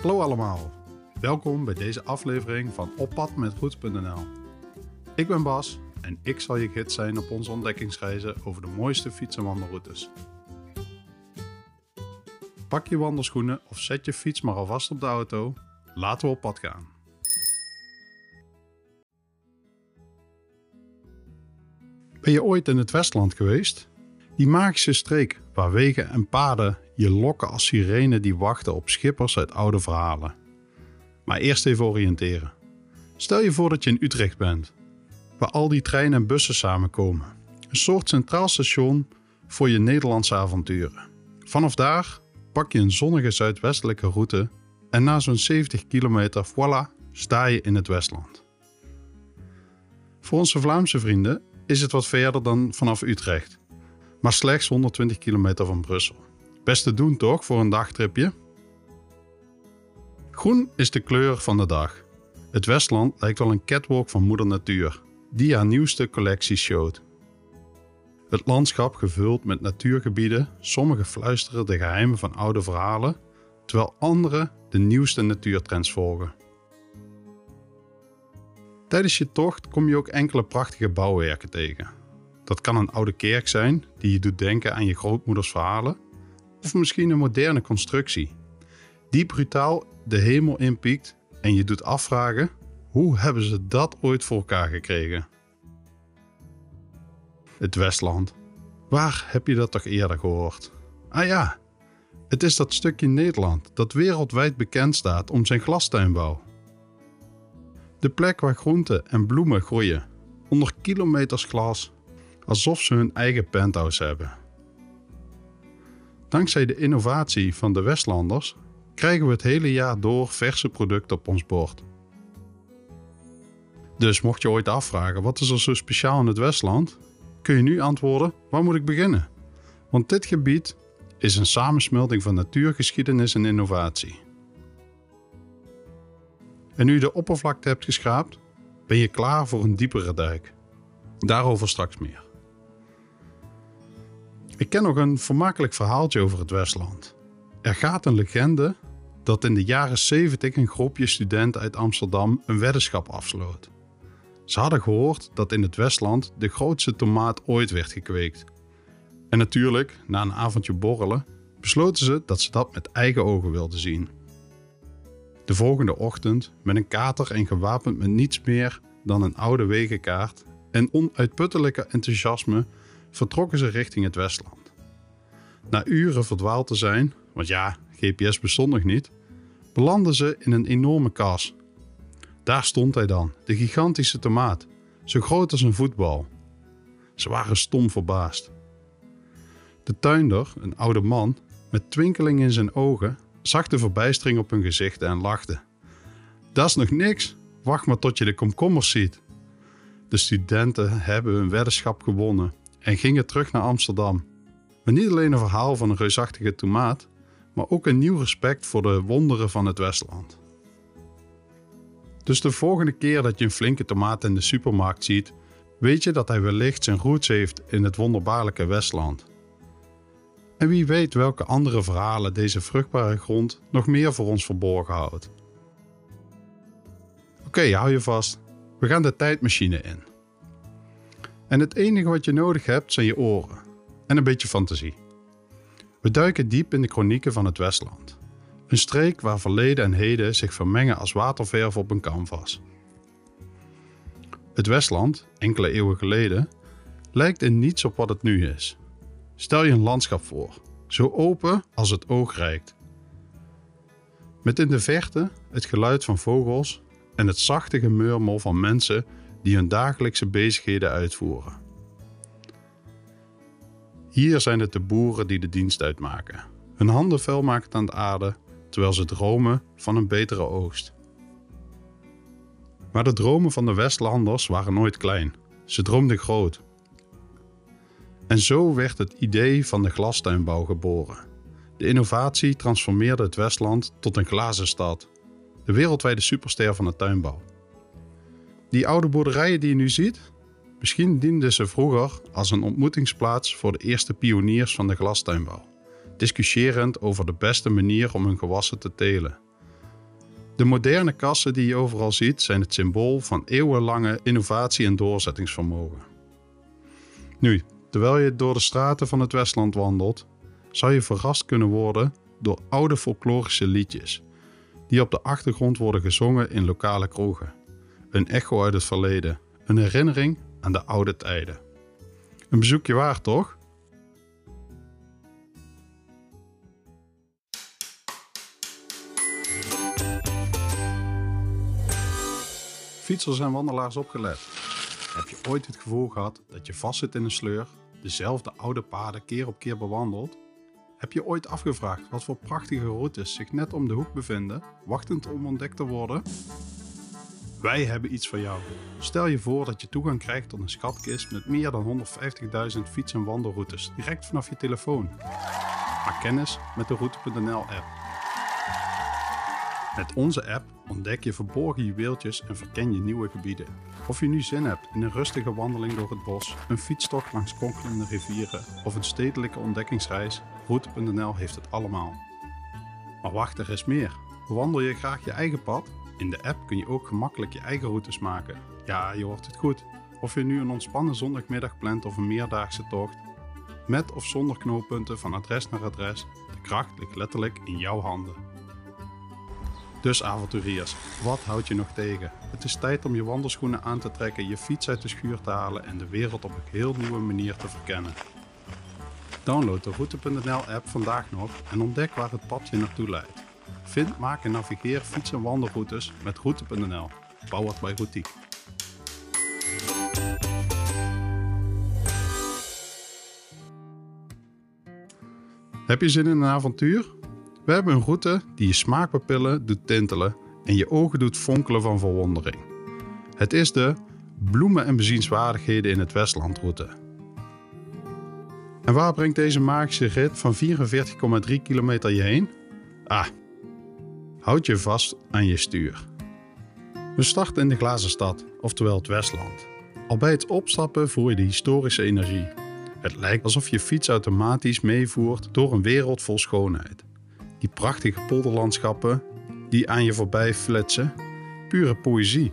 Hallo allemaal, welkom bij deze aflevering van Oppad met Roots.nl. Ik ben Bas en ik zal je gids zijn op onze ontdekkingsreizen over de mooiste fiets- en wandelroutes. Pak je wandelschoenen of zet je fiets maar alvast op de auto. Laten we op pad gaan. Ben je ooit in het Westland geweest? Die magische streek waar wegen en paden je lokken als sirenen die wachten op schippers uit oude verhalen. Maar eerst even oriënteren. Stel je voor dat je in Utrecht bent, waar al die treinen en bussen samenkomen. Een soort centraal station voor je Nederlandse avonturen. Vanaf daar pak je een zonnige zuidwestelijke route en na zo'n 70 kilometer, voilà, sta je in het Westland. Voor onze Vlaamse vrienden is het wat verder dan vanaf Utrecht, maar slechts 120 kilometer van Brussel. Best te doen toch voor een dagtripje? Groen is de kleur van de dag. Het Westland lijkt wel een catwalk van moeder natuur, die haar nieuwste collectie showt. Het landschap gevuld met natuurgebieden, sommige fluisteren de geheimen van oude verhalen, terwijl andere de nieuwste natuurtrends volgen. Tijdens je tocht kom je ook enkele prachtige bouwwerken tegen. Dat kan een oude kerk zijn die je doet denken aan je grootmoeders verhalen, of misschien een moderne constructie die brutaal de hemel inpiekt en je doet afvragen: hoe hebben ze dat ooit voor elkaar gekregen? Het Westland. Waar heb je dat toch eerder gehoord? Ah ja, het is dat stukje Nederland dat wereldwijd bekend staat om zijn glastuinbouw. De plek waar groenten en bloemen groeien, onder kilometers glas, alsof ze hun eigen penthouse hebben. Dankzij de innovatie van de Westlanders krijgen we het hele jaar door verse producten op ons bord. Dus mocht je ooit afvragen wat is er zo speciaal in het Westland, kun je nu antwoorden: waar moet ik beginnen? Want dit gebied is een samensmelting van natuur, geschiedenis en innovatie. En nu je de oppervlakte hebt geschraapt, ben je klaar voor een diepere duik. Daarover straks meer. Ik ken nog een vermakelijk verhaaltje over het Westland. Er gaat een legende dat in de jaren 70 een groepje studenten uit Amsterdam een weddenschap afsloot. Ze hadden gehoord dat in het Westland de grootste tomaat ooit werd gekweekt. En natuurlijk, na een avondje borrelen, besloten ze dat ze dat met eigen ogen wilden zien. De volgende ochtend, met een kater en gewapend met niets meer dan een oude wegenkaart en onuitputtelijke enthousiasme, vertrokken ze richting het Westland. Na uren verdwaald te zijn, want ja, GPS bestond nog niet, belanden ze in een enorme kas. Daar stond hij dan, de gigantische tomaat, zo groot als een voetbal. Ze waren stom verbaasd. De tuinder, een oude man, met twinkeling in zijn ogen, zag de verbijstering op hun gezichten en lachte. Dat is nog niks, wacht maar tot je de komkommers ziet. De studenten hebben hun weddenschap gewonnen en gingen terug naar Amsterdam. Maar niet alleen een verhaal van een reusachtige tomaat, maar ook een nieuw respect voor de wonderen van het Westland. Dus de volgende keer dat je een flinke tomaat in de supermarkt ziet, weet je dat hij wellicht zijn roots heeft in het wonderbaarlijke Westland. En wie weet welke andere verhalen deze vruchtbare grond nog meer voor ons verborgen houdt. Oké, hou je vast. We gaan de tijdmachine in. En het enige wat je nodig hebt zijn je oren en een beetje fantasie. We duiken diep in de chronieken van het Westland. Een streek waar verleden en heden zich vermengen als waterverf op een canvas. Het Westland, enkele eeuwen geleden, lijkt in niets op wat het nu is. Stel je een landschap voor, zo open als het oog reikt. Met in de verte het geluid van vogels en het zachte gemurmel van mensen die hun dagelijkse bezigheden uitvoeren. Hier zijn het de boeren die de dienst uitmaken, hun handen vuil maken aan de aarde, terwijl ze dromen van een betere oogst. Maar de dromen van de Westlanders waren nooit klein. Ze droomden groot. En zo werd het idee van de glastuinbouw geboren. De innovatie transformeerde het Westland tot een glazen stad, de wereldwijde superster van de tuinbouw. Die oude boerderijen die je nu ziet, Misschien dienden ze vroeger als een ontmoetingsplaats voor de eerste pioniers van de glastuinbouw, discussiërend over de beste manier om hun gewassen te telen. De moderne kassen die je overal ziet zijn het symbool van eeuwenlange innovatie en doorzettingsvermogen. Nu, terwijl je door de straten van het Westland wandelt, zou je verrast kunnen worden door oude folklorische liedjes, die op de achtergrond worden gezongen in lokale kroegen. Een echo uit het verleden, een herinnering aan de oude tijden. Een bezoekje waard, toch? Fietsers en wandelaars opgelet. Heb je ooit het gevoel gehad dat je vastzit in een sleur, dezelfde oude paden keer op keer bewandelt? Heb je ooit afgevraagd wat voor prachtige routes zich net om de hoek bevinden, wachtend om ontdekt te worden? Wij hebben iets voor jou. Stel je voor dat je toegang krijgt tot een schatkist met meer dan 150.000 fiets- en wandelroutes direct vanaf je telefoon. Maak kennis met de Route.nl app. Met onze app ontdek je verborgen juweeltjes en verken je nieuwe gebieden. Of je nu zin hebt in een rustige wandeling door het bos, een fietstocht langs kronkelende rivieren of een stedelijke ontdekkingsreis, Route.nl heeft het allemaal. Maar wacht, er is meer. Wandel je graag je eigen pad? In de app kun je ook gemakkelijk je eigen routes maken. Ja, je hoort het goed. Of je nu een ontspannen zondagmiddag plant of een meerdaagse tocht. Met of zonder knooppunten van adres naar adres, de kracht ligt letterlijk in jouw handen. Dus avonturiers, wat houdt je nog tegen? Het is tijd om je wandelschoenen aan te trekken, je fiets uit de schuur te halen en de wereld op een heel nieuwe manier te verkennen. Download de Route.nl app vandaag nog en ontdek waar het pad je naartoe leidt. Vind, maak en navigeer fiets- en wandelroutes met Route.nl. Powered by Routiek. Heb je zin in een avontuur? We hebben een route die je smaakpapillen doet tintelen en je ogen doet fonkelen van verwondering. Het is de Bloemen en bezienswaardigheden in het Westland route. En waar brengt deze magische rit van 44,3 kilometer je heen? Ah, houd je vast aan je stuur. We starten in de glazen stad, oftewel het Westland. Al bij het opstappen voel je de historische energie. Het lijkt alsof je fiets automatisch meevoert door een wereld vol schoonheid. Die prachtige polderlandschappen die aan je voorbij flitsen, pure poëzie.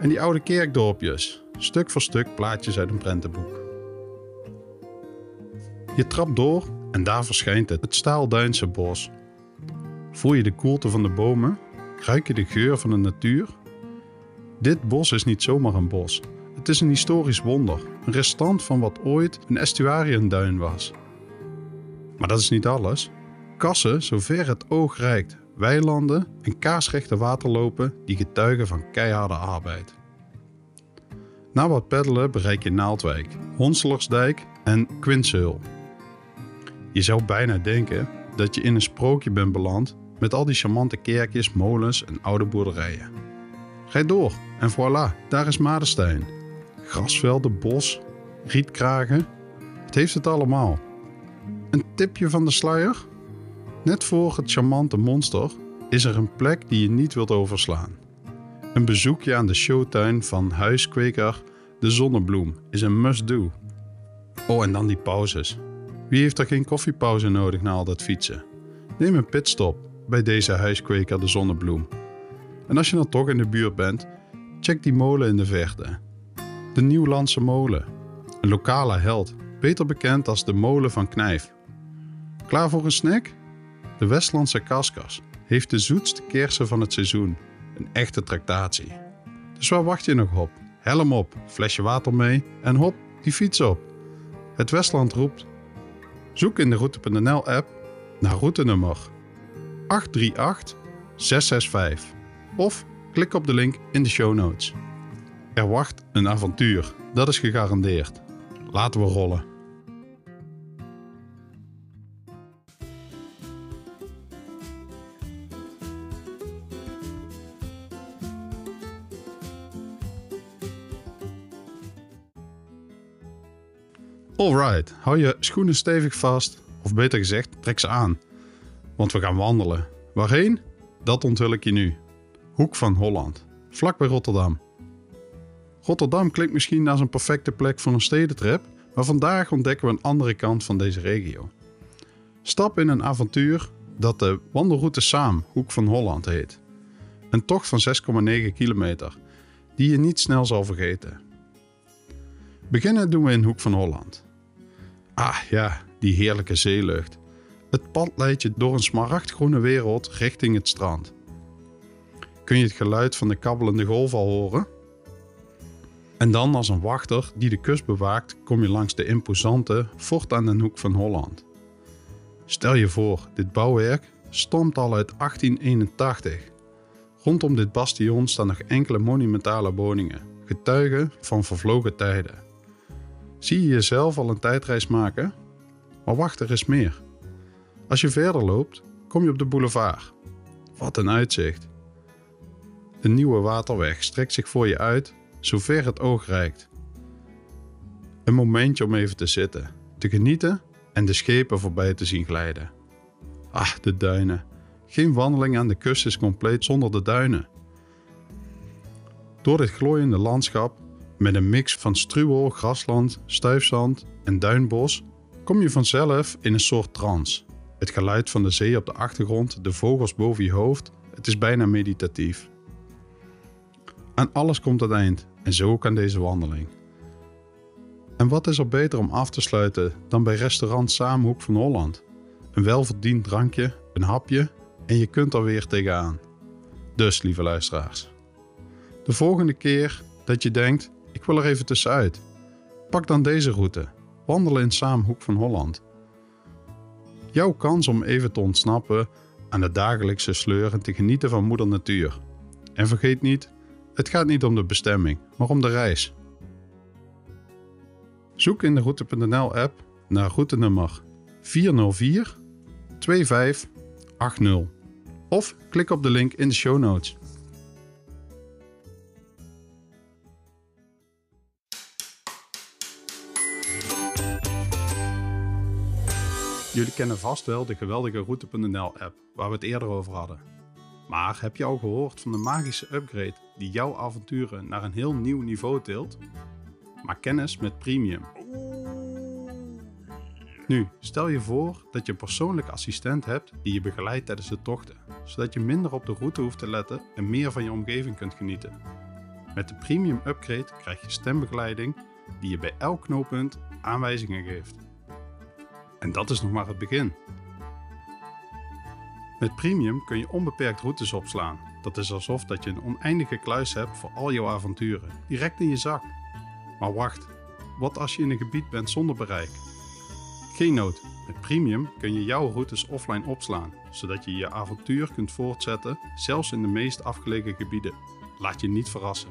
En die oude kerkdorpjes, stuk voor stuk plaatjes uit een prentenboek. Je trapt door en daar verschijnt het, het Staalduinse bos. Voel je de koelte van de bomen? Ruik je de geur van de natuur? Dit bos is niet zomaar een bos. Het is een historisch wonder, een restant van wat ooit een estuarienduin was. Maar dat is niet alles. Kassen, zover het oog reikt, weilanden en kaarsrechte waterlopen die getuigen van keiharde arbeid. Na wat peddelen bereik je Naaldwijk, Honselersdijk en Quinshul. Je zou bijna denken dat je in een sprookje bent beland met al die charmante kerkjes, molens en oude boerderijen. Rijd door en voilà, daar is Madenstein. Grasvelden, bos, rietkragen. Het heeft het allemaal. Een tipje van de sluier? Net voor het charmante monster is er een plek die je niet wilt overslaan. Een bezoekje aan de showtuin van huiskweker De Zonnebloem is een must-do. Oh, en dan die pauzes. Wie heeft er geen koffiepauze nodig na al dat fietsen? Neem een pitstop bij deze huiskweker De Zonnebloem. En als je dan toch in de buurt bent, check die molen in de verte. De Nieuwlandse molen. Een lokale held, beter bekend als de molen van Knijf. Klaar voor een snack? De Westlandse kaskas heeft de zoetste kersen van het seizoen. Een echte tractatie. Dus waar wacht je nog op? Helm op, flesje water mee en hop, die fiets op. Het Westland roept. Zoek in de Route.nl app naar routenummer 838 665 of klik op de link in de show notes. Er wacht een avontuur, dat is gegarandeerd. Laten we rollen. Alright, hou je schoenen stevig vast, of beter gezegd, trek ze aan. Want we gaan wandelen. Waarheen? Dat onthul ik je nu. Hoek van Holland, vlak bij Rotterdam. Rotterdam klinkt misschien als een perfecte plek voor een stedentrip, maar vandaag ontdekken we een andere kant van deze regio. Stap in een avontuur dat de wandelroute Saam Hoek van Holland heet. Een tocht van 6,9 kilometer, die je niet snel zal vergeten. Beginnen doen we in Hoek van Holland. Ah ja, die heerlijke zeelucht. Het pad leidt je door een smaragdgroene wereld richting het strand. Kun je het geluid van de kabbelende golf al horen? En dan als een wachter die de kust bewaakt, kom je langs de imposante Fort aan den Hoek van Holland. Stel je voor, dit bouwwerk stamt al uit 1881. Rondom dit bastion staan nog enkele monumentale woningen, getuigen van vervlogen tijden. Zie je jezelf al een tijdreis maken? Maar wacht, er is meer. Als je verder loopt, kom je op de boulevard. Wat een uitzicht. De nieuwe waterweg strekt zich voor je uit, zover het oog reikt. Een momentje om even te zitten, te genieten en de schepen voorbij te zien glijden. Ah, de duinen. Geen wandeling aan de kust is compleet zonder de duinen. Door dit glooiende landschap, met een mix van struwel, grasland, stuifzand en duinbos, kom je vanzelf in een soort trance. Het geluid van de zee op de achtergrond, de vogels boven je hoofd, het is bijna meditatief. Aan alles komt het eind en zo ook aan deze wandeling. En wat is er beter om af te sluiten dan bij restaurant Samenhoek van Holland? Een welverdiend drankje, een hapje en je kunt er weer tegenaan. Dus, lieve luisteraars, de volgende keer dat je denkt: ik wil er even tussenuit, pak dan deze route. Wandelen in Samenhoek van Holland. Jouw kans om even te ontsnappen aan de dagelijkse sleur en te genieten van moeder natuur. En vergeet niet, het gaat niet om de bestemming, maar om de reis. Zoek in de Route.nl app naar routenummer 404 2580 of klik op de link in de show notes. Jullie kennen vast wel de geweldige Route.nl app waar we het eerder over hadden. Maar heb je al gehoord van de magische upgrade die jouw avonturen naar een heel nieuw niveau tilt? Maak kennis met Premium. Nu, stel je voor dat je een persoonlijke assistent hebt die je begeleidt tijdens de tochten, zodat je minder op de route hoeft te letten en meer van je omgeving kunt genieten. Met de Premium Upgrade krijg je stembegeleiding die je bij elk knooppunt aanwijzingen geeft. En dat is nog maar het begin. Met Premium kun je onbeperkt routes opslaan. Dat is alsof dat je een oneindige kluis hebt voor al jouw avonturen, direct in je zak. Maar wacht, wat als je in een gebied bent zonder bereik? Geen nood, met Premium kun je jouw routes offline opslaan, zodat je je avontuur kunt voortzetten, zelfs in de meest afgelegen gebieden. Laat je niet verrassen.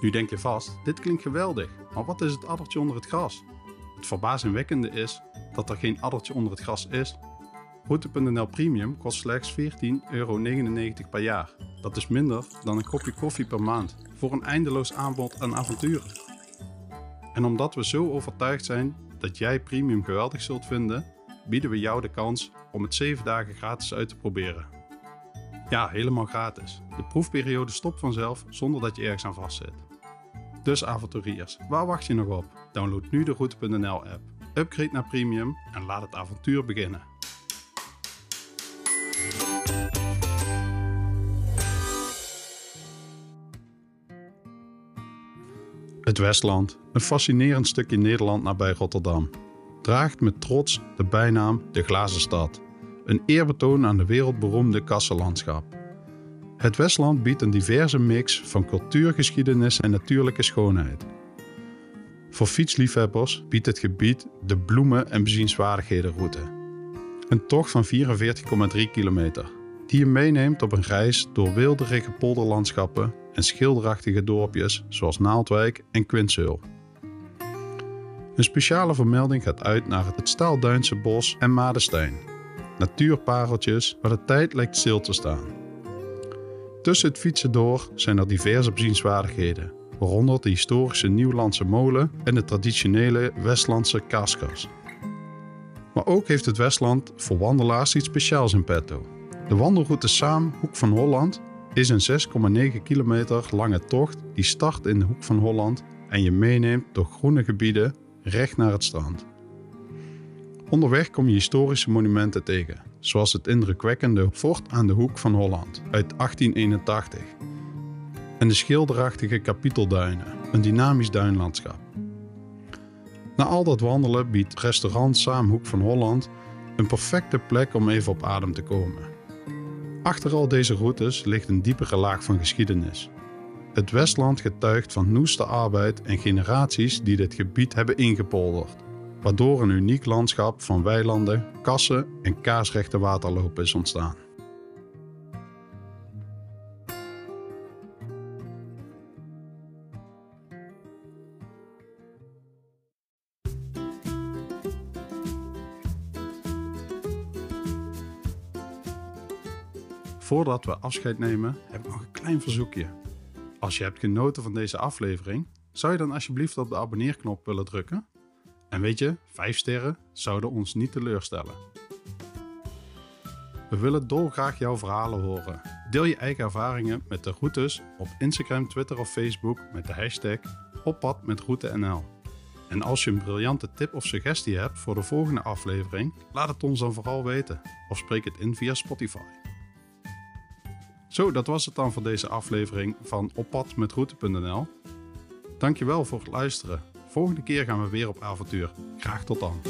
Nu denk je vast, dit klinkt geweldig, maar wat is het addertje onder het gras? Het verbazingwekkende is dat er geen addertje onder het gras is. Route.nl Premium kost slechts 14,99 euro per jaar. Dat is minder dan een kopje koffie per maand voor een eindeloos aanbod aan avonturen. En omdat we zo overtuigd zijn dat jij Premium geweldig zult vinden, bieden we jou de kans om het 7 dagen gratis uit te proberen. Ja, helemaal gratis. De proefperiode stopt vanzelf zonder dat je ergens aan vastzit. Dus avonturiers, waar wacht je nog op? Download nu de Route.nl app, upgrade naar Premium en laat het avontuur beginnen. Het Westland, een fascinerend stukje Nederland nabij Rotterdam, draagt met trots de bijnaam de Glazen Stad, een eerbetoon aan de wereldberoemde kassenlandschap. Het Westland biedt een diverse mix van cultuurgeschiedenis en natuurlijke schoonheid. Voor fietsliefhebbers biedt het gebied de bloemen- en bezienswaardighedenroute. Een tocht van 44,3 kilometer, die je meeneemt op een reis door wilderige polderlandschappen en schilderachtige dorpjes zoals Naaldwijk en Quinshul. Een speciale vermelding gaat uit naar het Staalduinse bos en Madestein, natuurpareltjes waar de tijd lijkt stil te staan. Tussen het fietsen door zijn er diverse bezienswaardigheden, waaronder de historische Nieuwlandse molen en de traditionele Westlandse kaaskas. Maar ook heeft het Westland voor wandelaars iets speciaals in petto. De wandelroute Saam Hoek van Holland is een 6,9 kilometer lange tocht die start in de Hoek van Holland en je meeneemt door groene gebieden recht naar het strand. Onderweg kom je historische monumenten tegen, zoals het indrukwekkende Fort aan de Hoek van Holland uit 1881 en de schilderachtige Kapitelduinen, een dynamisch duinlandschap. Na al dat wandelen biedt restaurant Saamhoek van Holland een perfecte plek om even op adem te komen. Achter al deze routes ligt een diepere laag van geschiedenis. Het Westland getuigt van noeste arbeid en generaties die dit gebied hebben ingepolderd, waardoor een uniek landschap van weilanden, kassen en kaarsrechte waterlopen is ontstaan. Voordat we afscheid nemen, heb ik nog een klein verzoekje. Als je hebt genoten van deze aflevering, zou je dan alsjeblieft op de abonneerknop willen drukken? En weet je, 5 sterren zouden ons niet teleurstellen. We willen dolgraag jouw verhalen horen. Deel je eigen ervaringen met de routes op Instagram, Twitter of Facebook met de hashtag oppadmetroute.nl. En als je een briljante tip of suggestie hebt voor de volgende aflevering, laat het ons dan vooral weten of spreek het in via Spotify. Zo, dat was het dan voor deze aflevering van Oppad met Route.nl. Dankjewel voor het luisteren. Volgende keer gaan we weer op avontuur. Graag tot dan.